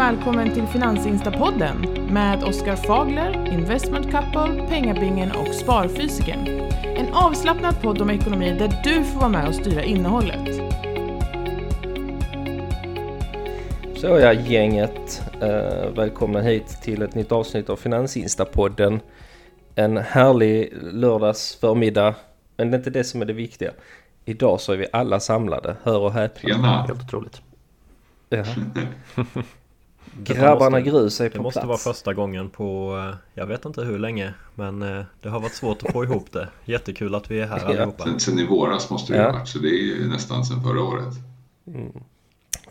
välkommen till Finansinstapodden med Oskar Fagler, Investment Couple, Pengabingen och Sparfysiken. En avslappnad podd om ekonomi där du får vara med och styra innehållet. Så ja, gänget. Eh, välkomna hit till ett nytt avsnitt av Finansinstapodden. En härlig lördags förmiddag. Men det är inte det som är det viktiga. Idag så är vi alla samlade, hör och häpna. Tjena! Helt otroligt. Ja. Grabbarna måste- Grus är Det på måste vara plats. första gången på, eh, jag vet inte hur länge, men eh, det har varit svårt att få ihop det. Jättekul att vi är här Ja. allihopa. Sen, sen i våras måste det Ja. ha varit, så det är ju nästan sen förra året.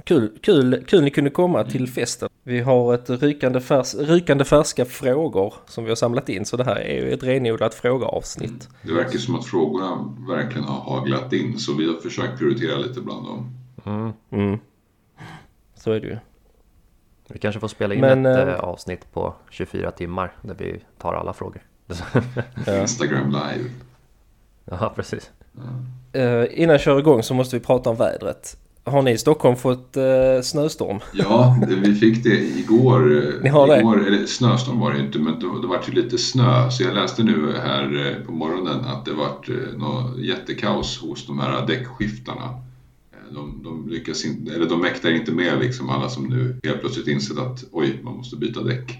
Kul, kul, kul ni kunde komma till festen. Vi har ett rykande, färs, rykande färska frågor som vi har samlat in. Så det här är ju ett renodlat frågeavsnitt. Det verkar som att frågorna verkligen har haglat in, så vi har försökt prioritera lite bland dem. Mm. Mm. Så är det ju. Vi kanske får spela in Men, ett eh, avsnitt på 24 timmar där vi tar alla frågor. Instagram live. ja, precis. Eh, innan jag kör igång så måste vi prata om vädret. Har ni i Stockholm fått uh, snöstorm? Ja, det- vi fick det igår. Ni har det? igår eller snöstorm var det inte, men det, det var ju lite snö. Så jag läste nu här på morgonen att det vart eh, något jättekaos hos de här däckskiftarna. De, de lyckas inte, eller de mäktar inte med liksom alla som nu helt plötsligt insett att oj, man måste byta däck.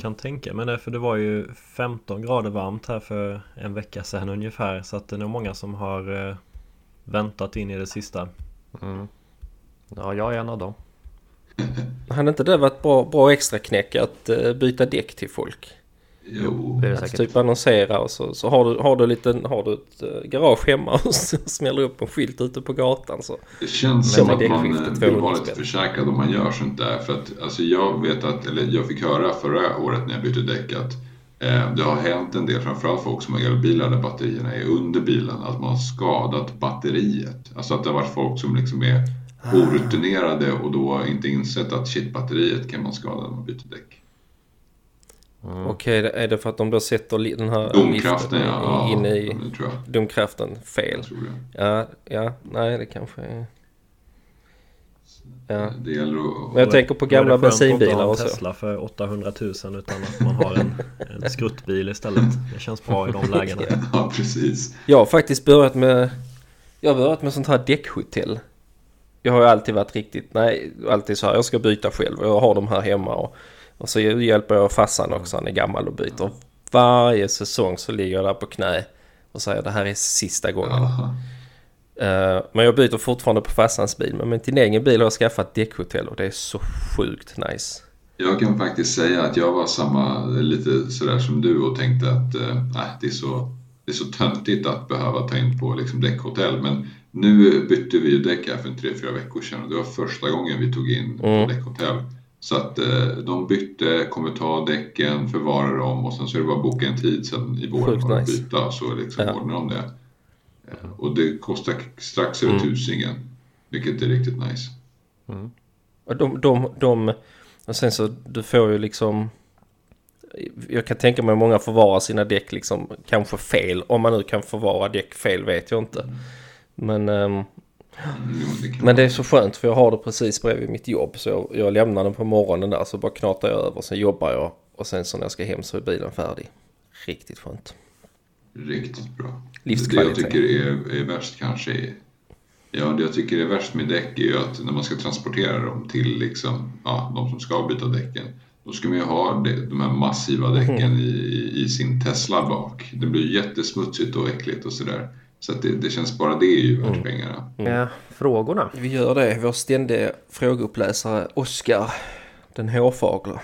Kan tänka mig det, för det var ju 15 grader varmt här för en vecka sedan ungefär. Så att det är nog många som har eh, väntat in i det sista. Mm. Ja, jag är en av dem. Hade inte det varit bra, bra extra knäck att eh, byta däck till folk? Jo, Det är det Att typ annonsera och så, så har, du, har, du liten, har du ett eh, garage hemma och så smäller upp en skylt ute på gatan så. Det känns som att man skiftet 200 vill vara lite försäkrad om man gör sånt där. För att alltså jag vet att, eller jag fick höra förra året när jag bytte däck att eh, det har hänt en del, framförallt folk som har elbilar där batterierna är under bilen, att man har skadat batteriet. Alltså att det har varit folk som liksom är orutinerade och då inte insett att shit, batteriet kan man skada när man byter däck. Okej, det- är det för att de då sätter den här Domkraften, ja. in ja, i det domkraften fel? det. Ja, ja, nej det kanske är... Ja. Det gäller att... Men jag tänker på det gamla bensinbilar och så. Tesla för 800 000 utan att man har en, en skruttbil istället. Det känns bra i de lägena. Ja, precis. Jag har faktiskt börjat med... Jag har börjat med sånt här däckhotell. Jag har ju alltid varit riktigt... Nej, alltid så här. Jag ska byta själv. Jag har de här hemma och, och så hjälper jag farsan också. Han är gammal och byter. Varje säsong så ligger jag där på knä och säger det här är sista gången. Eh, men jag byter fortfarande på farsans bil. Men med din egen bil har jag skaffat däckhotell och det är så sjukt nice. Jag kan faktiskt säga att jag var samma, lite sådär som du och tänkte att eh, det, är så, det är så töntigt att behöva ta in på liksom, däckhotell. Men nu bytte vi ju däck här för en tre, fyra veckor sedan och det var första gången vi tog in Mm. däckhotell. Så att eh, de bytte, kommer ta däcken, förvara dem och sen så är det bara att boka en tid sen i vår Sjukt och nice. byta så liksom Ja. ordnar de det. Och det kostar strax över Mm. tusingen, vilket är riktigt nice. Och de, de, de, och sen så du får ju liksom Jag kan tänka mig många förvarar sina däck liksom kanske fel Om man nu kan förvara däck fel vet jag inte Men, ehm, Mm, men det är så skönt för jag har det precis bredvid mitt jobb Så jag, jag lämnar den på morgonen där så bara knatar jag över Sen jobbar jag och sen så när jag ska hem så är bilen färdig Riktigt skönt Riktigt bra. Livskvalitet. Det jag tycker är, är värst kanske är, Ja, det jag tycker är värst med däck är ju att när man ska transportera dem till liksom, ja, de som ska byta däcken. Då ska man ju ha det, de här massiva däcken i, i, i sin Tesla bak. Det blir jättesmutsigt och äckligt och sådär. Så att det, det känns bara det är ju värt pengarna. Ja, frågorna. Vi gör det, vår ständiga frågeuppläsare Oskar Den hårfagla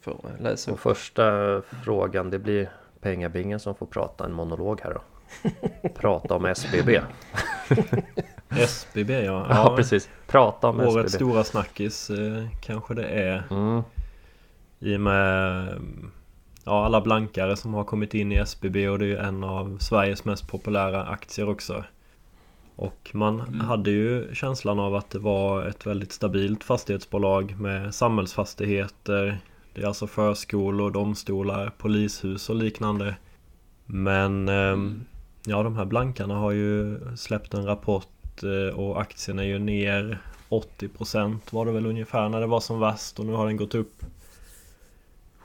Får läsa Och första frågan, det blir Pengabingen som får prata en monolog här då. Prata om SBB. SBB ja. Ja, precis. Prata om Årets SBB. stora snackis eh, kanske det är. Mm. I och med ja, alla blankare som har kommit in i SBB och det är ju en av Sveriges mest populära aktier också. Och man hade ju känslan av att det var ett väldigt stabilt fastighetsbolag med samhällsfastigheter. Det är alltså förskolor, domstolar, polishus och liknande. Men ehm, ja, de här blankarna har ju släppt en rapport eh, och aktien är ju ner 80% var det väl ungefär när det var som värst och nu har den gått upp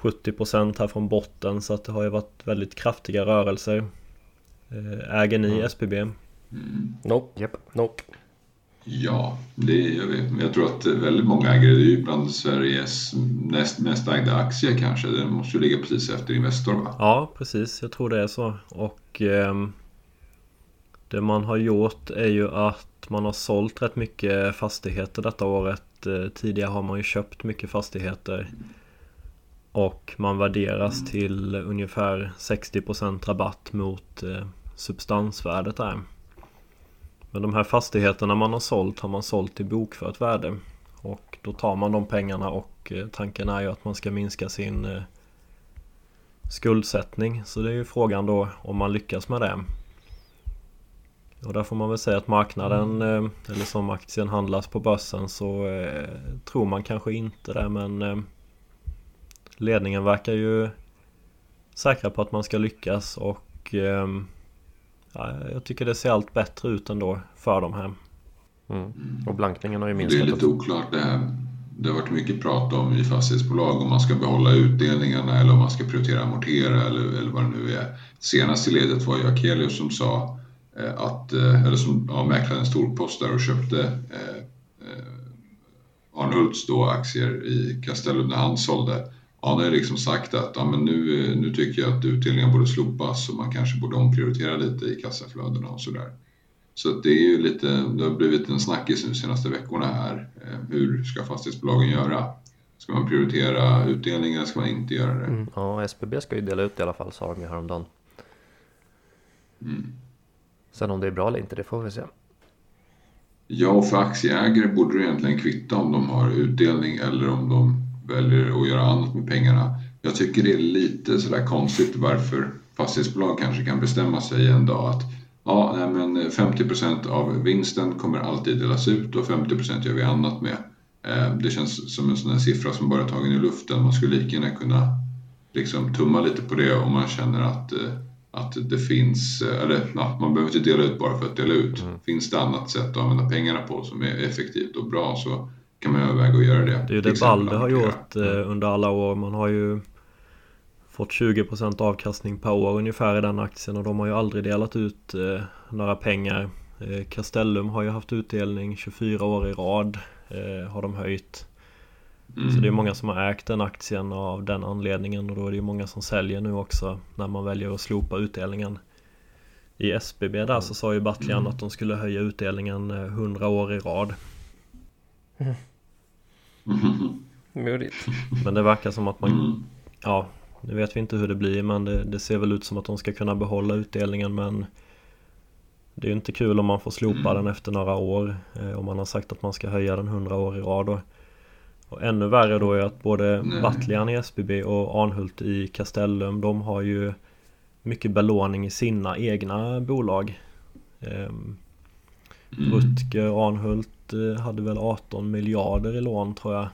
70% här från botten så att det har ju varit väldigt kraftiga rörelser. Eh, äger ni mm. SBB? Mm. Nope. Yep. nope. Ja, det gör vi. Jag tror att väldigt många ägare, det är ju bland Sveriges näst mest ägda aktier kanske. Den måste ju ligga precis efter Investor va? Ja, precis. Jag tror det är så. Och eh, det man har gjort är ju att man har sålt rätt mycket fastigheter detta året. Eh, tidigare har man ju köpt mycket fastigheter. Och man värderas till ungefär 60% rabatt mot eh, substansvärdet där. Men de här fastigheterna man har sålt har man sålt till bokfört värde. Och då tar man de pengarna och eh, tanken är ju att man ska minska sin eh, skuldsättning. Så det är ju frågan då om man lyckas med det. Och där får man väl säga att marknaden, eh, eller som aktien handlas på börsen så tror man kanske inte det men ledningen verkar ju säkra på att man ska lyckas och ja, jag tycker det ser allt bättre ut ändå för dem här. Mm. Och blankningen har ju minskat. Det är lite oklart det här. Det har varit mycket prat om i fastighetsbolag om man ska behålla utdelningarna eller om man ska prioritera amortera eller, eller vad det nu är. Senast i ledet var ju Akelius som sa eh, att, eh, eller som ja, mäklade en stor post där och köpte eh, eh, Arnhults då aktier i Castellum när han sålde han har liksom sagt att ja, men nu, nu tycker jag att utdelningen borde slopas och man kanske borde omprioritera lite i kassaflödena och sådär. Så det är ju lite, det har blivit en snackis nu de senaste veckorna här. Eh, hur ska fastighetsbolagen göra? Ska man prioritera utdelningen eller ska man inte göra det? Mm, ja, SBB ska ju dela ut i alla fall sa de ju häromdagen. Mm. Sen om det är bra eller inte, det får vi se. Ja, för aktieägare borde det egentligen kvitta om de har utdelning eller om de väljer att göra annat med pengarna. Jag tycker det är lite sådär konstigt varför fastighetsbolag kanske kan bestämma sig en dag att ja, nej, men 50% av vinsten kommer alltid delas ut och 50% gör vi annat med. Eh, det känns som en sån här siffra som bara är tagen i luften. Man skulle lika gärna kunna liksom tumma lite på det om man känner att, eh, att det finns, eh, eller ja, man behöver inte dela ut bara för att dela ut. Mm. Finns det annat sätt att använda pengarna på som är effektivt och bra så kan man överväga att göra det. Det är ju det Balder har gjort eh, under alla år. Man har ju fått 20% avkastning per år ungefär i den aktien och de har ju aldrig delat ut eh, några pengar. Eh, Castellum har ju haft utdelning 24 år i rad. Eh, har de höjt. Mm. Så det är många som har ägt den aktien av den anledningen och då är det ju många som säljer nu också när man väljer att slopa utdelningen. I SBB där så sa ju Battlian mm. att de skulle höja utdelningen 100 eh, år i rad. Mm. Modigt. Men det verkar som att man... Mm. Ja, nu vet vi inte hur det blir men det, det, ser väl ut som att de ska kunna behålla utdelningen men det är ju inte kul om man får slopa mm. den efter några år. Eh, om man har sagt att man ska höja den 100 år i rad. Och, och ännu värre då är att både Battlian i SBB och Arnhult i Castellum de har ju mycket belåning i sina egna bolag. Um, mm. Rutger Arnhult hade väl 18 miljarder i lån tror jag.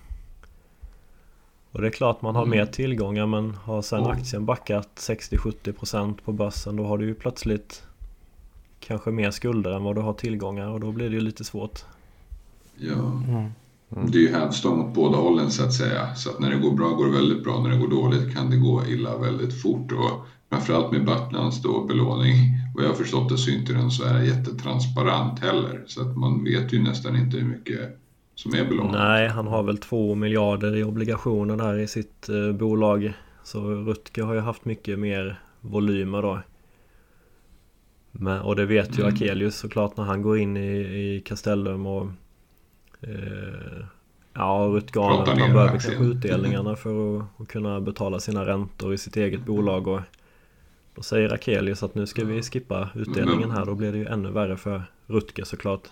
Och det är klart man har mm. mer tillgångar men har sen aktien backat 60-70% på börsen då har du ju plötsligt kanske mer skulder än vad du har tillgångar och då blir det ju lite svårt. Ja, mm. det är ju hävstång åt båda hållen så att säga. Så att när det går bra går det väldigt bra, när det går dåligt kan det gå illa väldigt fort. Och framförallt med Battlands då belåning vad jag har förstått det så är inte den så här jättetransparent heller. Så att man vet ju nästan inte hur mycket som är belånat. Nej, han har väl två miljarder i obligationer där i sitt eh, bolag. Så Rutger har ju haft mycket mer volymer då. Men, och det vet ju mm. Akelius såklart när han går in i, i Castellum och eh, Ja, Rutger han behöver kanske utdelningarna för att, att kunna betala sina räntor i sitt eget bolag och då säger Akelius att nu ska vi skippa utdelningen här. Då blir det ju ännu värre för Rutger såklart.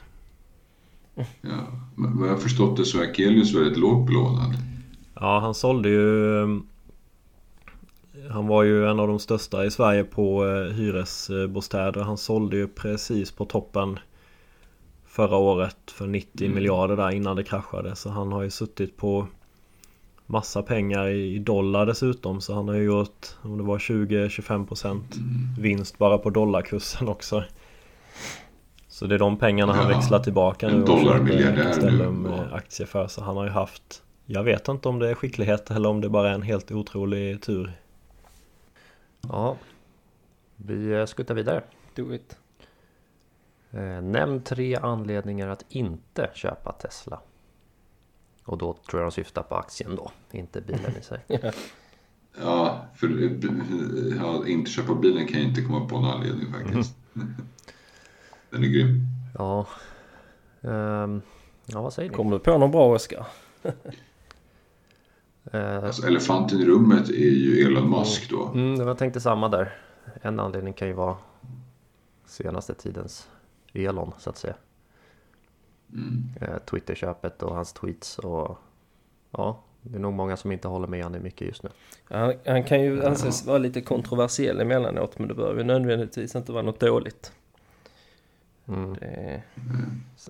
Ja, men vad jag förstått det så är Akelius väldigt lågt belånad. Ja, han sålde ju... Um, han var ju en av de största i Sverige på uh, hyresbostäder. Han sålde ju precis på toppen förra året för 90 mm. miljarder där innan det kraschade. Så han har ju suttit på massa pengar i dollar dessutom så han har ju gjort om det var 20-25% vinst bara på dollarkursen också. Så det är de pengarna han Ja, växlar tillbaka nu Castellum ja. eh, aktier för. Så han har ju haft Jag vet inte om det är skicklighet eller om det bara är en helt otrolig tur. Ja, vi eh, skuttar vidare. Do it. Eh, nämn tre anledningar att inte köpa Tesla. Och då tror jag de syftar på aktien då, inte bilen i sig. Ja, för ja, inte köpa bilen kan jag inte komma på någon anledning faktiskt. Den är grym. Ja, ehm, ja vad säger ni? Kommer du på någon bra Oskar? Eh, Alltså, elefanten i rummet är ju Elon Musk då. mm, jag tänkte samma där. En anledning kan ju vara senaste tidens Elon så att säga. Mm. Eh, Twitterköpet och hans tweets och ja, det är nog många som inte håller med han mycket just nu. Han, han kan ju anses vara lite kontroversiell emellanåt men det behöver ju nödvändigtvis inte vara något dåligt. Mm. Det,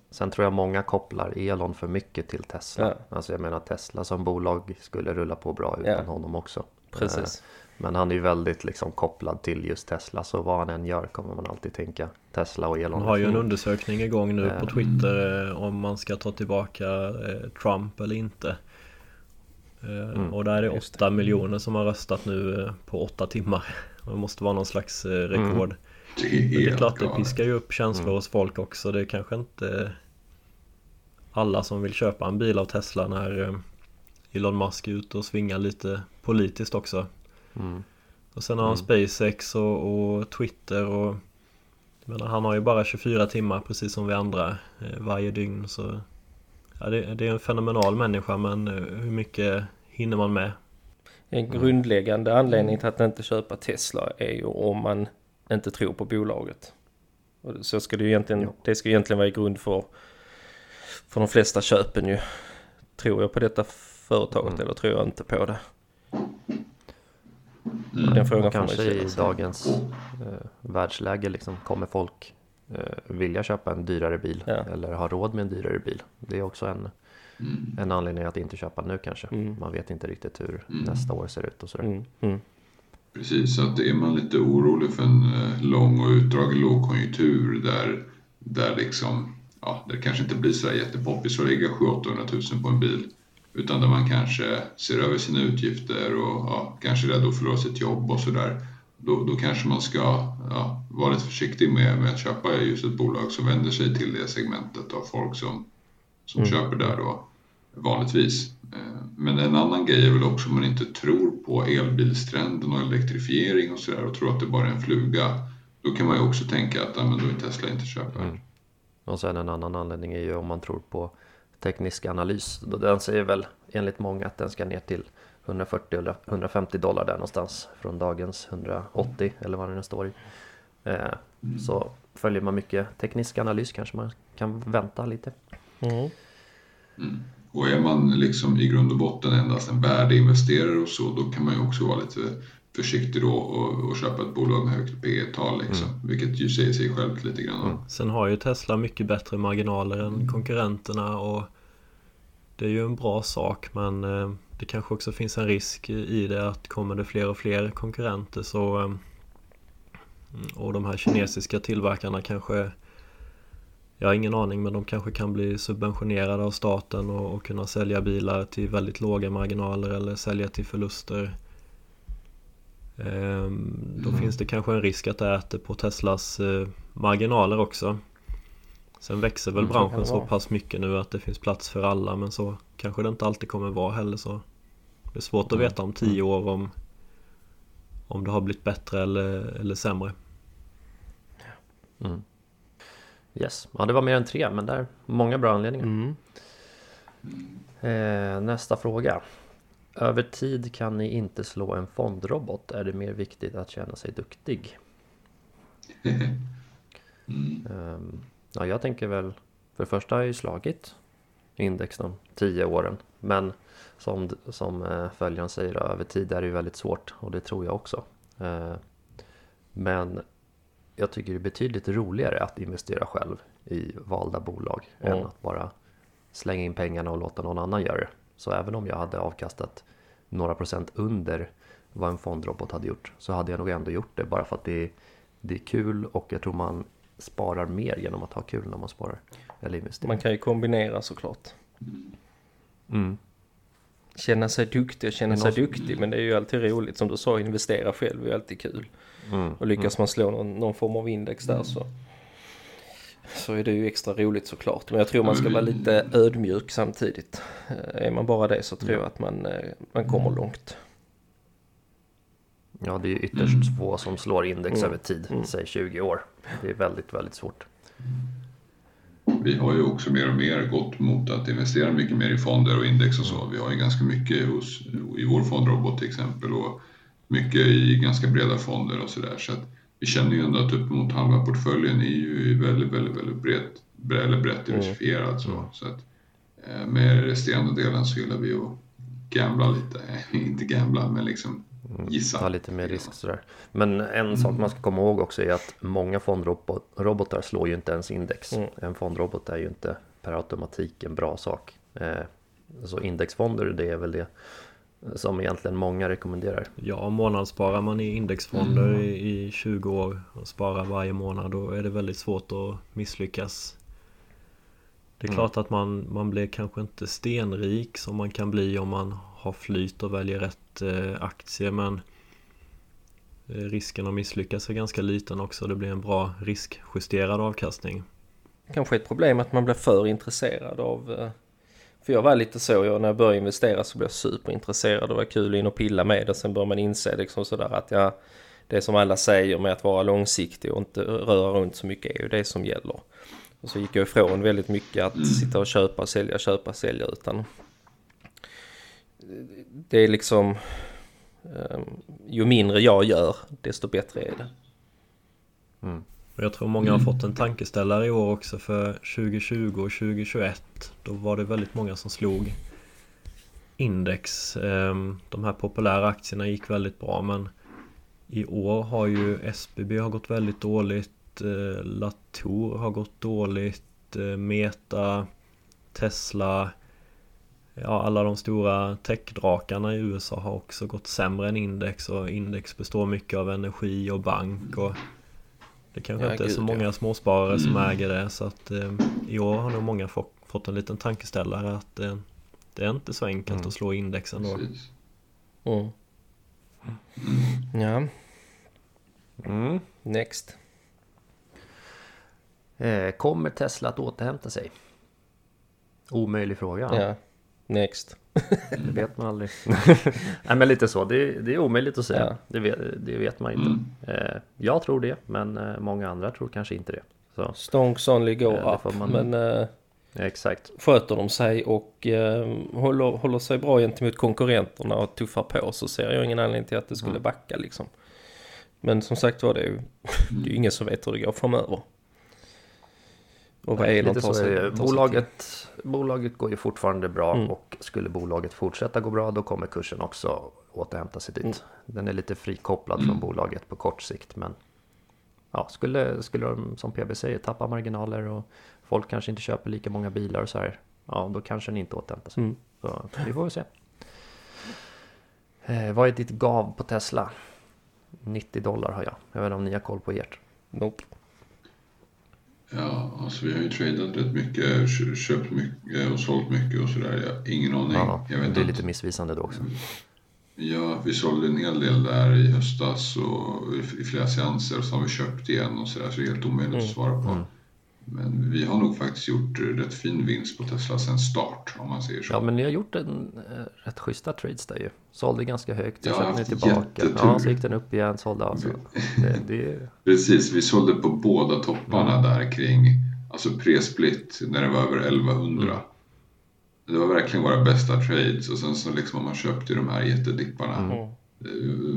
Sen tror jag många kopplar Elon för mycket till Tesla. Ja. Alltså jag menar Tesla som bolag skulle rulla på bra utan Ja. honom också. Eh, precis. Men han är ju väldigt liksom kopplad till just Tesla så vad han än gör kommer man alltid tänka Tesla och Elon. Han har ju en undersökning igång nu på Eh. Twitter eh, om man ska ta tillbaka eh, Trump eller inte. Eh, Och där är det just 8 miljoner som har röstat nu på 8 timmar. Det måste vara någon slags eh, rekord. Det är, det är klart det piskar ju upp känslor hos folk också. Det är kanske inte alla som vill köpa en bil av Tesla när Elon Musk är ute och svingar lite politiskt också. Mm. Och sen har han SpaceX och, och Twitter och jag menar, han har ju bara 24 timmar precis som vi andra eh, varje dygn så ja, det, det är en fenomenal människa men eh, hur mycket hinner man med? En grundläggande anledning till att inte köpa Tesla är ju om man inte tror på bolaget. Och så ska det ju egentligen, det ska egentligen vara i grund för, för de flesta köpen ju. Tror jag på detta företaget eller tror jag inte på det? Den frågan Och får man kanske ju i dagens eh, världsläge liksom kommer folk eh, vilja köpa en dyrare bil Ja. eller ha råd med en dyrare bil. Det är också en, en anledning att inte köpa nu kanske. Man vet inte riktigt hur nästa år ser ut och sådär. Mm, mm. Precis, så att är man lite orolig för en eh, lång och utdragen lågkonjunktur där, där liksom, ja, det kanske inte blir så jättepoppis att lägga 700 000 på en bil. Utan där man kanske ser över sina utgifter och ja, kanske är rädd att förlora sitt jobb och sådär. Då, då kanske man ska ja, vara lite försiktig med, med att köpa just ett bolag som vänder sig till det segmentet av folk som, som köper där då vanligtvis. Eh, Men en annan grej är väl också om man inte tror på elbilstrenden och elektrifiering och sådär och tror att det bara är en fluga. Då kan man ju också tänka att ja, men då är Tesla inte köpvärd. Och sen en annan anledning är ju om man tror på teknisk analys. Då Den säger väl enligt många att den ska ner till 140-150 dollar där någonstans från dagens 180 eller vad det nu står i. Eh, Så följer man mycket teknisk analys kanske man kan vänta lite. Mm. Och är man liksom i grund och botten endast en värdeinvesterare och så, då kan man ju också vara lite försiktig då och, och köpa ett bolag med högt P tal liksom. Vilket ju säger sig självt lite grann. Sen har ju Tesla mycket bättre marginaler än konkurrenterna och det är ju en bra sak men eh, det kanske också finns en risk i det att kommer det fler och fler konkurrenter så eh, och de här kinesiska tillverkarna kanske jag har ingen aning men de kanske kan bli subventionerade av staten och, och kunna sälja bilar till väldigt låga marginaler eller sälja till förluster. Ehm, Då finns det kanske en risk att det äter på Teslas eh, marginaler också. Sen växer väl Mm, branschen så pass mycket nu att det finns plats för alla men så kanske det inte alltid kommer vara heller så. Det är svårt att veta om tio år om om det har blivit bättre eller, eller sämre. Yes, ja det var mer än tre men där många bra anledningar. Mm. Eh, nästa fråga. Över tid kan ni inte slå en fondrobot. Är det mer viktigt att känna sig duktig? Ehm, ja, jag tänker väl, för det första har jag ju slagit index de tio åren. Men som, som eh, följaren säger, över tid är det ju väldigt svårt och det tror jag också. Eh, men jag tycker det är betydligt roligare att investera själv i valda bolag än Mm. att bara slänga in pengarna och låta någon annan göra det. Så även om jag hade avkastat några procent under vad en fondrobot hade gjort så hade jag nog ändå gjort det bara för att det är, det är kul och jag tror man sparar mer genom att ha kul när man sparar. Eller investerar. Man kan ju kombinera såklart. Mm. Känna sig duktig och känna sig duktig. Men det är ju alltid roligt. Som du sa, investera själv är ju alltid kul. Mm. Och lyckas man slå någon, någon form av index där så, så är det ju extra roligt såklart. Men jag tror man ska vara lite ödmjuk samtidigt. Eh, Är man bara det så tror jag att man, eh, man kommer långt. Ja, det är ju ytterst få som slår index Mm. över tid, säg 20 år. Det är väldigt, väldigt svårt. Vi har ju också mer och mer gått mot att investera mycket mer i fonder och index och så. Vi har ju ganska mycket hos, i vår fondrobot till exempel och mycket i ganska breda fonder och sådär. Så att vi känner ju ändå att uppemot halva portföljen är ju väldigt, väldigt, väldigt brett, bre- eller brett diversifierad. Så, så att eh, med resterande delen så gillar vi att gambla lite. Inte gambla, men liksom gissa. Ta lite mer risk sådär. Men en sak man ska komma ihåg också är att många fondrobotar slår ju inte ens index. En fondrobot är ju inte per automatik en bra sak. Eh, Så indexfonder, det är väl det som egentligen många rekommenderar. Ja, månadssparar man i indexfonder i, i 20 år och sparar varje månad då är det väldigt svårt att misslyckas. Det är klart att man, man blir kanske inte stenrik som man kan bli om man har flyt och väljer rätt eh, aktier men eh, risken att misslyckas är ganska liten också. Det blir en bra riskjusterad avkastning. Kanske ett problem att man blir för intresserad av... För jag var lite så, jag, när jag började investera så blev jag superintresserad och var kul in och pilla med det. Sen börjar man inse liksom sådär att ja, det som alla säger med att vara långsiktig och inte röra runt så mycket är ju det som gäller. Och så gick jag ifrån väldigt mycket att sitta och köpa sälja, köpa sälja utan det är liksom eh, ju mindre jag gör desto bättre är det. Och jag tror många har fått en tankeställare i år också för 2020 och 2021 Då var det väldigt många som slog index. Ehm, De här populära aktierna gick väldigt bra men I år har ju SBB har gått väldigt dåligt eh, Latour har gått dåligt eh, Meta Tesla Ja, alla de stora techdrakarna i USA har också gått sämre än index och index består mycket av energi och bank och det kanske Ja, inte är så gud, ja. många småsparare som äger det så att eh, i år har nog många fått, fått en liten tankeställare att eh, det är inte så enkelt att slå indexen då. Precis. Mm. Ja, Mm. next. Eh, Kommer Tesla att återhämta sig? Omöjlig fråga. Ja, next. Det vet man aldrig. Nej men lite så, det, det är omöjligt att säga. Ja. Det, vet, det vet man inte. Eh, jag tror det, men eh, många andra tror kanske inte det. Så, Stonks only go up. man- Men eh, ja, exakt. sköter de sig och eh, håller, håller sig bra gentemot konkurrenterna och tuffar på så ser jag ingen anledning till att det skulle backa liksom. Men som sagt var det är ju det är ju ingen som vet hur det går framöver. Och vad Elon tar sig. Bolaget, bolaget går ju fortfarande bra Mm. och skulle bolaget fortsätta gå bra då kommer kursen också återhämta sig dit. Mm. Den är lite frikopplad från bolaget på kort sikt men ja, skulle, skulle de som PB säger tappa marginaler och folk kanske inte köper lika många bilar och så här. Ja, då kanske den inte återhämtar sig. Mm. Så vi får väl se. Eh, vad är ditt gav på Tesla? 90 dollar har jag. Jag vet inte om ni har koll på ert. Nope. Ja, alltså vi har ju tradat rätt mycket, kö- köpt mycket och sålt mycket och sådär. Ingen aning. Ja, jag vet det är lite missvisande då också. Ja, vi sålde en hel del där i höstas och i flera seanser och så har vi köpt igen och sådär så det är helt omöjligt att svara på. Mm. Men vi har nog faktiskt gjort eh, rätt fin vinst på Tesla sen start om man säger så. Ja, men ni har gjort en eh, rätt schyssta trades där ju. Sålde ganska högt, sen Ja, köpte ni tillbaka. jättetur. Ja, så gick den upp igen, sålde av. Så det, det Precis, vi sålde på båda topparna där kring, alltså pre-split när det var över 1100. Det var verkligen våra bästa trades och sen så liksom har man köpt i de här jättedipparna. Det har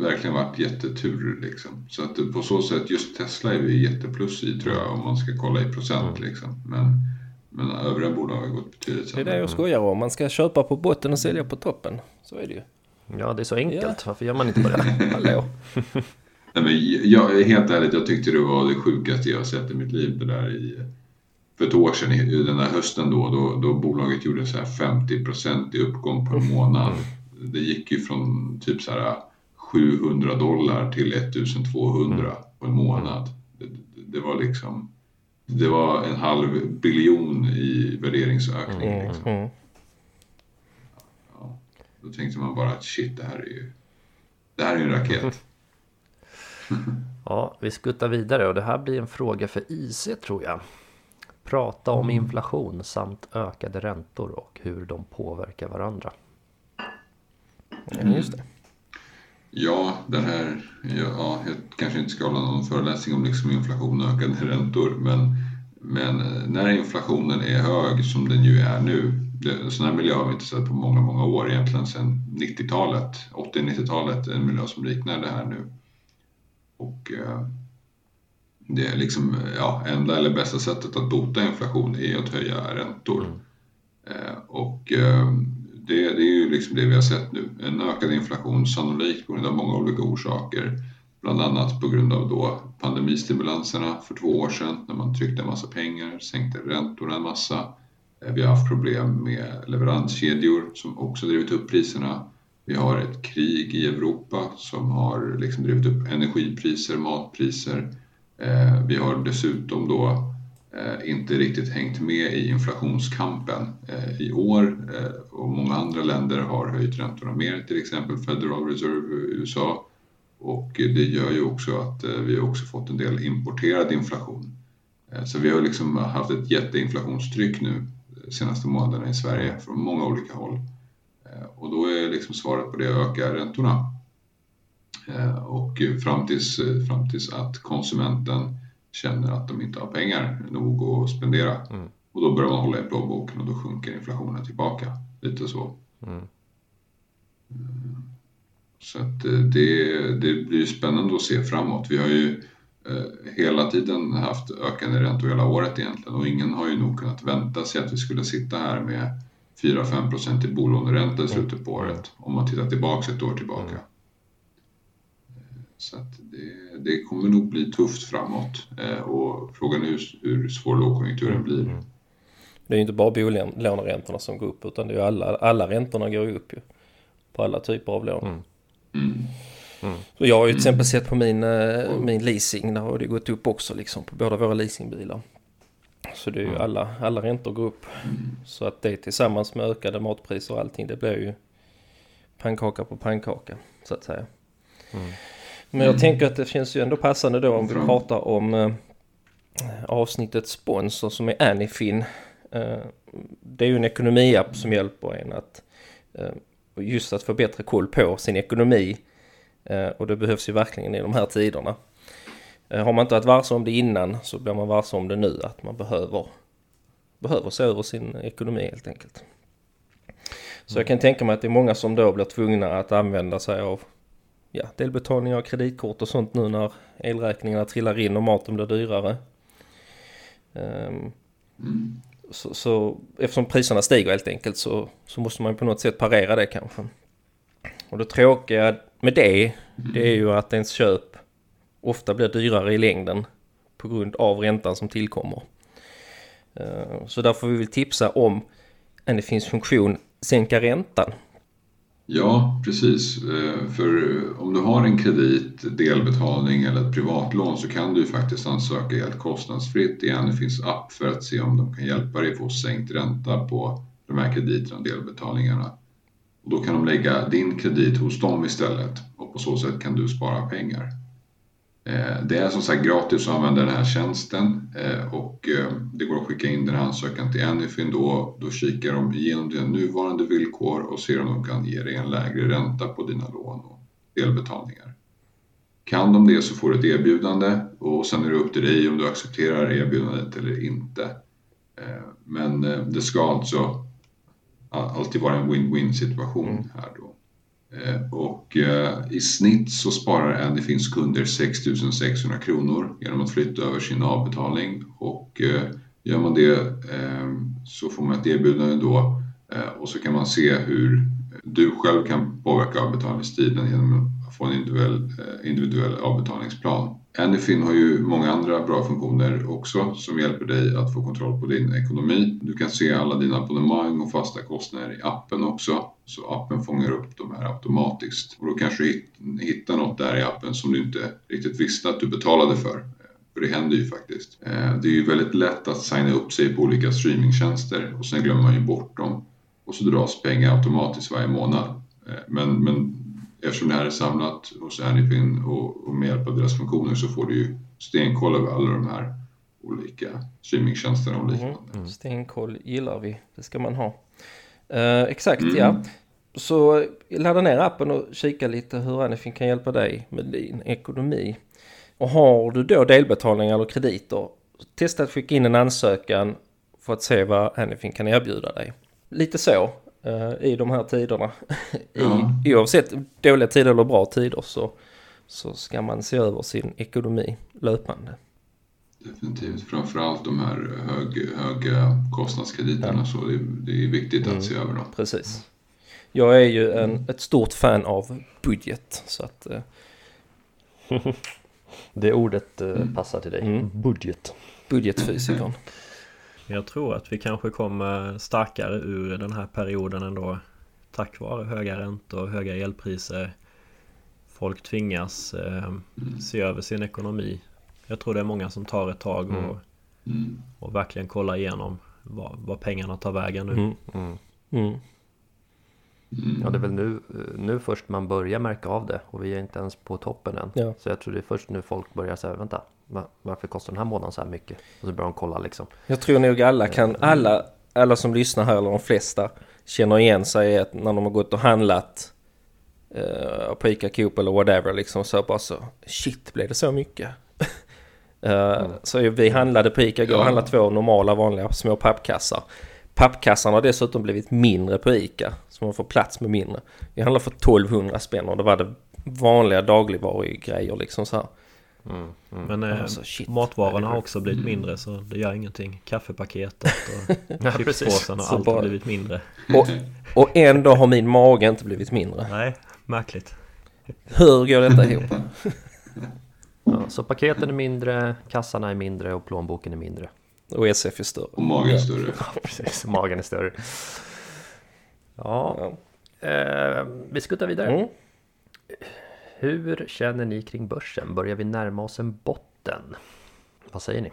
verkligen varit jättetur liksom. Så att på så sätt, just Tesla är vi jätteplus i tror jag om man ska kolla i procent liksom. Men, men övriga bolag har gått betydligt Det är sämre. det jag skojar om. Man ska köpa på botten och sälja på toppen. Så är det ju. Ja, det är så enkelt. Varför gör man inte bara det? Hallå. Nej, men jag, helt ärligt, jag tyckte det var det sjukaste jag har sett i mitt liv. Det där i, för ett år sedan, i den där hösten då, då, då bolaget gjorde så här 50% i uppgång på en månad. Det gick ju från typ så här 700 dollar till 1200 på en månad. Det, det, det var liksom, det var en halv biljon i värderingsökning. Mm, liksom. mm. Ja, då tänkte man bara att shit, det här är ju det här är en raket. ja, vi skuttar vidare och det här blir en fråga för IC tror jag. Prata om mm. inflation samt ökade räntor och hur de påverkar varandra. Mm. Just det. Ja, den här, ja, jag kanske inte ska hålla någon föreläsning om liksom inflation och ökade räntor, men, men när inflationen är hög som den ju är nu, sån här miljö har vi inte sett på många, många år egentligen sedan 90-talet, 80-90-talet, en miljö som liknar det här nu. Och eh, det är liksom, ja, enda eller bästa sättet att bota inflation är att höja räntor. Mm. Eh, och eh, det, det, är ju liksom det vi har sett nu. En ökad inflation sannolikt på grund av många olika orsaker. Bland annat på grund av då pandemistimulanserna för två år sedan när man tryckte en massa pengar, sänkte räntorna en massa. Eh, vi har haft problem med leveranskedjor som också drivit upp priserna. Vi har ett krig i Europa som har liksom drivit upp energipriser, matpriser. Eh, vi har dessutom då Eh, inte riktigt hängt med i inflationskampen eh, i år eh, och många andra länder har höjt räntorna mer, till exempel Federal Reserve i USA. Och det gör ju också att eh, vi har också fått en del importerad inflation. Eh, så vi har liksom haft ett jätteinflationstryck nu de senaste månaderna i Sverige från många olika håll. Och då är liksom svaret på det att öka räntorna. Och fram tills, fram tills att konsumenten känner att de inte har pengar nog att spendera. Mm. Och då börjar man hålla i plånboken och då sjunker inflationen tillbaka. Lite så. Mm. Så att eh, det, det blir spännande att se framåt. Vi har ju eh, hela tiden haft ökande räntor hela året egentligen och ingen har ju nog kunnat vänta sig att vi skulle sitta här med 4-5% i bolåneränta i slutet på året om man tittar tillbaka ett år tillbaka. Mm. Så att det, det kommer nog bli tufft framåt eh, och frågan är hur, hur svår lågkonjunkturen blir. Mm. Det är ju inte bara bolåneräntorna som går upp utan det är alla, alla räntorna går ju upp ju. På alla typer av lån. Mm. Mm. Mm. Så jag har ju till exempel sett på min, eh, min leasing, där har det gått upp också liksom på båda våra leasingbilar. Så det är ju mm. alla, alla räntor går upp. Mm. Så att det tillsammans med ökade matpriser och allting det blir ju pannkaka på pannkaka så att säga. Mm. Men jag mm. tänker att det finns ju ändå passande då om vi pratar om eh, avsnittets sponsor som är Anyfin. Eh, det är ju en ekonomiapp som hjälper en att eh, just att få bättre koll på sin ekonomi. Eh, och det behövs ju verkligen i de här tiderna. Eh, har man inte varit varse om det innan så blir man varse om det nu att man behöver, behöver se över sin ekonomi helt enkelt. Så jag kan tänka mig att det är många som då blir tvungna att använda sig av ja, delbetalningar av kreditkort och sånt nu när elräkningarna trillar in och maten blir dyrare. Um, så, så, eftersom priserna stiger helt enkelt så, så måste man på något sätt parera det kanske. Och det tråkiga med det, det är ju att ens köp ofta blir dyrare i längden på grund av räntan som tillkommer. Uh, så därför vill vi tipsa om en det finns funktion sänka räntan. Ja, precis. Eh, för eh, om du har en kredit, delbetalning eller ett privatlån så kan du faktiskt ansöka helt kostnadsfritt igen. Det finns app för att se om de kan hjälpa dig få sänkt ränta på de här krediterna och delbetalningarna. Och då kan de lägga din kredit hos dem istället och på så sätt kan du spara pengar. Eh, det är som sagt gratis att använda den här tjänsten eh, och eh, det går att skicka in den här ansökan till Anyfin då. Då kikar de igenom dina nuvarande villkor och ser om de kan ge dig en lägre ränta på dina lån och delbetalningar. Kan de det så får du ett erbjudande och sen är det upp till dig om du accepterar erbjudandet eller inte. Men det ska alltså alltid vara en win-win situation mm. här då. Eh, och eh, i snitt så sparar Anyfins kunder 6 600 kronor genom att flytta över sin avbetalning. Och eh, gör man det så får man ett erbjudande då och så kan man se hur du själv kan påverka avbetalningstiden genom att få en individuell, eh, individuell avbetalningsplan. Anyfin har ju många andra bra funktioner också som hjälper dig att få kontroll på din ekonomi. Du kan se alla dina abonnemang och fasta kostnader i appen också. Så appen fångar upp de här automatiskt. Och då kanske du hittar något där i appen som du inte riktigt visste att du betalade för. För det händer ju faktiskt. Eh, det är ju väldigt lätt att signa upp sig på olika streamingtjänster och sen glömmer man ju bort dem. Och så dras pengar automatiskt varje månad. Eh, men, men eftersom det här är samlat hos Anyfin och, och med hjälp av deras funktioner så får du ju stenkoll över alla de här olika streamingtjänsterna och liknande. Mm. Stenkoll gillar vi, det ska man ha. Uh, exakt mm. ja. Så ladda ner appen och kika lite hur Anyfin kan hjälpa dig med din ekonomi. Och har du då delbetalningar eller krediter, testa att skicka in en ansökan för att se vad Anyfin kan erbjuda dig. Lite så uh, i de här tiderna. Ja. I, oavsett dåliga tider eller bra tider så, så ska man se över sin ekonomi löpande. Definitivt, framförallt de här hög, höga kostnadskrediterna ja. så det, det, är viktigt mm. att se över dem. Precis. Jag är ju en, ett stort fan av budget så att... Uh... det ordet uh, mm. passar till dig. Mm. Budget. Budgetfysikern. Jag tror att vi kanske kommer starkare ur den här perioden ändå. Tack vare höga räntor och höga elpriser. Folk tvingas eh, mm. se över sin ekonomi jag tror det är många som tar ett tag och, mm. och verkligen kollar igenom vad, vad pengarna tar vägen nu. Mm. Mm. mm. Ja, det är väl nu, nu först man börjar märka av det och vi är inte ens på toppen än. Ja. Så jag tror det är först nu folk börjar säga, vänta, varför kostar den här månaden så här mycket? Och så börjar de kolla liksom. Jag tror nog alla kan, alla, alla som lyssnar här, eller de flesta, känner igen sig att när de har gått och handlat uh, på Ica Coop eller whatever liksom så bara så, shit blev det så mycket? Mm. Så vi handlade på Ica igår, ja. handlade två normala vanliga små pappkassar. Pappkassarna har dessutom blivit mindre på Ica, så man får plats med mindre. Vi handlade för 1200 spänn och det var det vanliga dagligvarugrejer liksom så här. Mm, mm. Men eh, alltså, matvarorna har också blivit mindre så det gör ingenting. Kaffepaketet och chipspåsen har alltid bara... blivit mindre. Och, och ändå har min mage inte blivit mindre. Nej, märkligt. Hur går detta ihop? Ja, så paketen är mindre, kassarna är mindre och plånboken är mindre. Och SF är större. Och magen är större. Ja, precis. Magen är större. Ja, ja. Eh, vi skuttar vidare. Mm. Hur känner ni kring börsen? Börjar vi närma oss en botten? Vad säger ni?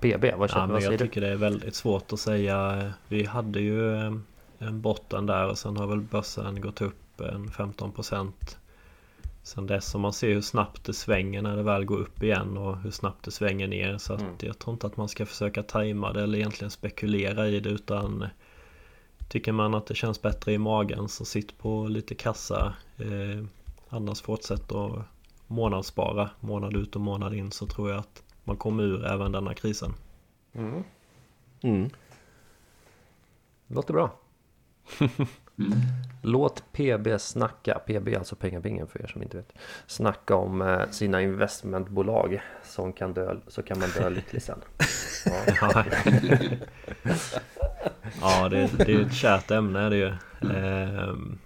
PB, vad, känner, ja, vad säger jag du? Tycker det är väldigt svårt att säga. Vi hade ju eh, en botten där och sen har väl börsen gått upp en 15 procent Sen dess har man ser hur snabbt det svänger när det väl går upp igen och hur snabbt det svänger ner. Så att mm. jag tror inte att man ska försöka tajma det eller egentligen spekulera i det utan Tycker man att det känns bättre i magen så sitt på lite kassa. Eh, annars fortsätt att månadsspara månad ut och månad in så tror jag att man kommer ur även denna krisen. Mm. Mm. Låter bra. Mm. Låt PB snacka, PB är alltså pengabingen för er som inte vet. Snacka om eh, sina investmentbolag som kan dö, så kan man dö lycklig sen. Ja, ja det, det är ett kärt ämne det är ju. Ehm,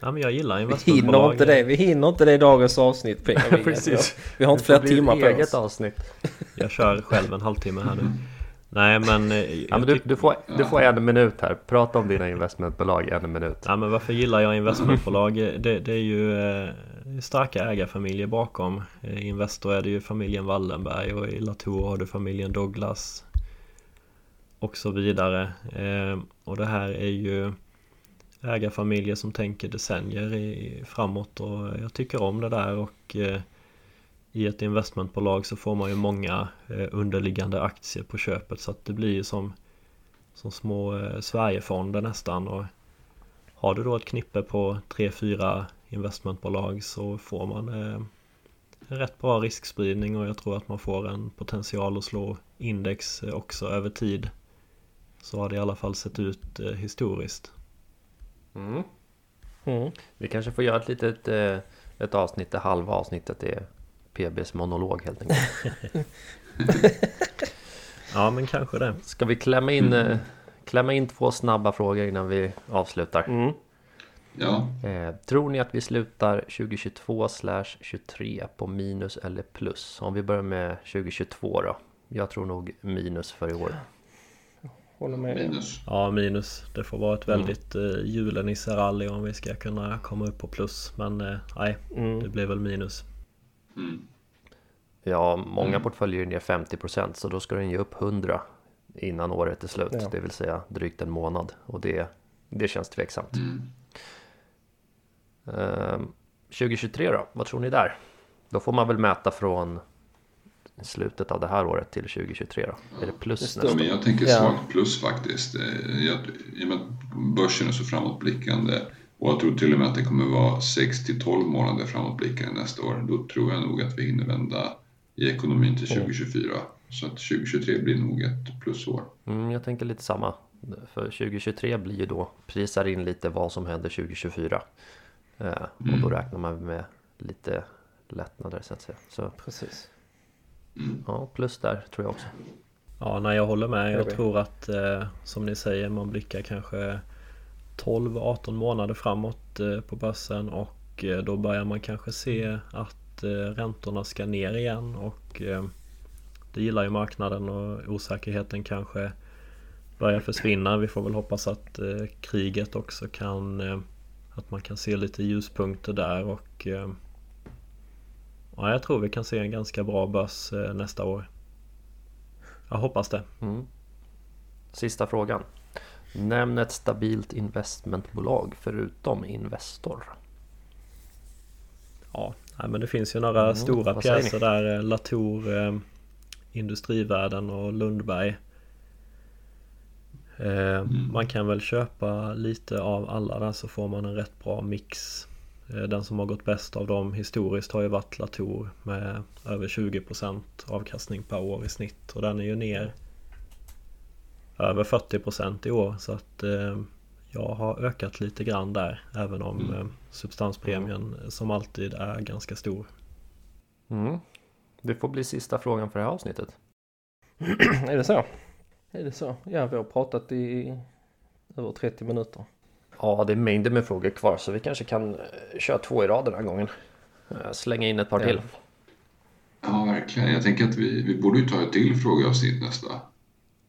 ja, men jag gillar investmentbolag. Vi hinner inte det, vi hinner inte det i dagens avsnitt Precis. Vi har inte flera timmar på oss. Avsnitt. Jag kör själv en halvtimme här nu. Nej men... Eh, ja, men du, du, får, du får en minut här. Prata om dina investmentbolag en minut. Ja men varför gillar jag investmentbolag? Det, det är ju eh, starka ägarfamiljer bakom. I eh, Investor är det ju familjen Wallenberg och i Latour har du familjen Douglas. Och så vidare. Ehm, och det här är ju ägarfamiljer som tänker decennier i, framåt och jag tycker om det där och eh, i ett investmentbolag så får man ju många eh, underliggande aktier på köpet så att det blir ju som, som små eh, Sverigefonder nästan. Och har du då ett knippe på 3-4 investmentbolag så får man eh, en rätt bra riskspridning och jag tror att man får en potential att slå index eh, också över tid. Så har det i alla fall sett ut historiskt. Mm. Mm. Vi kanske får göra ett litet ett avsnitt där halva avsnittet är PBs monolog helt enkelt. ja men kanske det. Ska vi klämma in, mm. klämma in två snabba frågor innan vi avslutar? Mm. Ja. Eh, tror ni att vi slutar 2022 23 på minus eller plus? Om vi börjar med 2022 då. Jag tror nog minus för i år. Håller med. Minus. Ja, minus. Det får vara ett väldigt mm. eh, julenisse-rally om vi ska kunna komma upp på plus. Men eh, nej, mm. det blir väl minus. Mm. Ja, många portföljer är ner 50% så då ska den ge upp 100 innan året är slut. Ja. Det vill säga drygt en månad och det, det känns tveksamt. Mm. Ehm, 2023 då, vad tror ni där? Då får man väl mäta från slutet av det här året till 2023 då. Är det plus Det nästa? men jag tänker Ja. svagt plus faktiskt. Eh, Jag, I och med att börsen är så framåtblickande och jag tror till och med att det kommer vara 6 till 12 månader framåtblickande nästa år. Då tror jag nog att vi hinner vända i ekonomin till 2024. Så att 2023 blir nog ett plusår. Mm, jag tänker lite samma. För 2023 blir ju då, prisar in lite vad som händer 2024. Eh, och då räknar man med lite lättnader så att säga. Så Precis. Ja, plus där tror jag också. Ja, nej jag håller med. Jag tror att eh, som ni säger man blickar kanske 12-18 månader framåt eh, på börsen och eh, då börjar man kanske se att eh, räntorna ska ner igen och eh, det gillar ju marknaden och osäkerheten kanske börjar försvinna. Vi får väl hoppas att eh, kriget också kan eh, att man kan se lite ljuspunkter där och ja, jag tror vi kan se en ganska bra börs eh, nästa år. Jag hoppas det. Mm. Sista frågan. Nämn ett stabilt investmentbolag förutom Investor. Ja, nej, men det finns ju några Mm, stora pjäser där. eh, Latour, eh, Industrivärden och Lundberg. Eh, Man kan väl köpa lite av alla där så får man en rätt bra mix. Eh, den som har gått bäst av dem historiskt har ju varit Latour med över 20% avkastning per år i snitt. Och den är ju ner över 40% i år. Så att eh, jag har ökat lite grann där. Även om eh, substanspremien eh, som alltid är ganska stor. Mm. Det får bli sista frågan för det här avsnittet. är det så? Är det så? Ja, vi har pratat i över 30 minuter. Ja, det är mängder med frågor kvar så vi kanske kan eh, köra två i rad den här gången. Eh, Slänga in ett par Ja. till. Ja, verkligen. Jag tänker att vi, vi borde ju ta ett till frågeavsnitt nästa.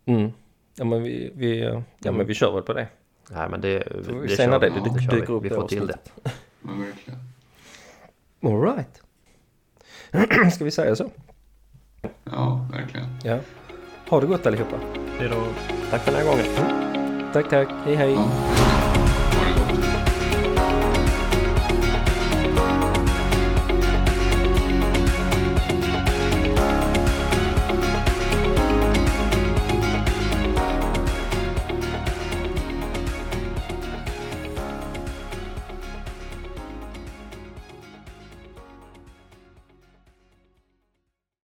Mm. Ja, men vi, vi, ja, men vi kör väl på det. Nej, men det, Får vi det se när kör det vi. dyker kör vi. upp Vi det får till det. Men verkligen. All right. Ska vi säga så? Ja, verkligen. Ja. Ha det gott allihopa. Hej då! Tack för den här gången. Tack, tack. Hej, hej. Ja.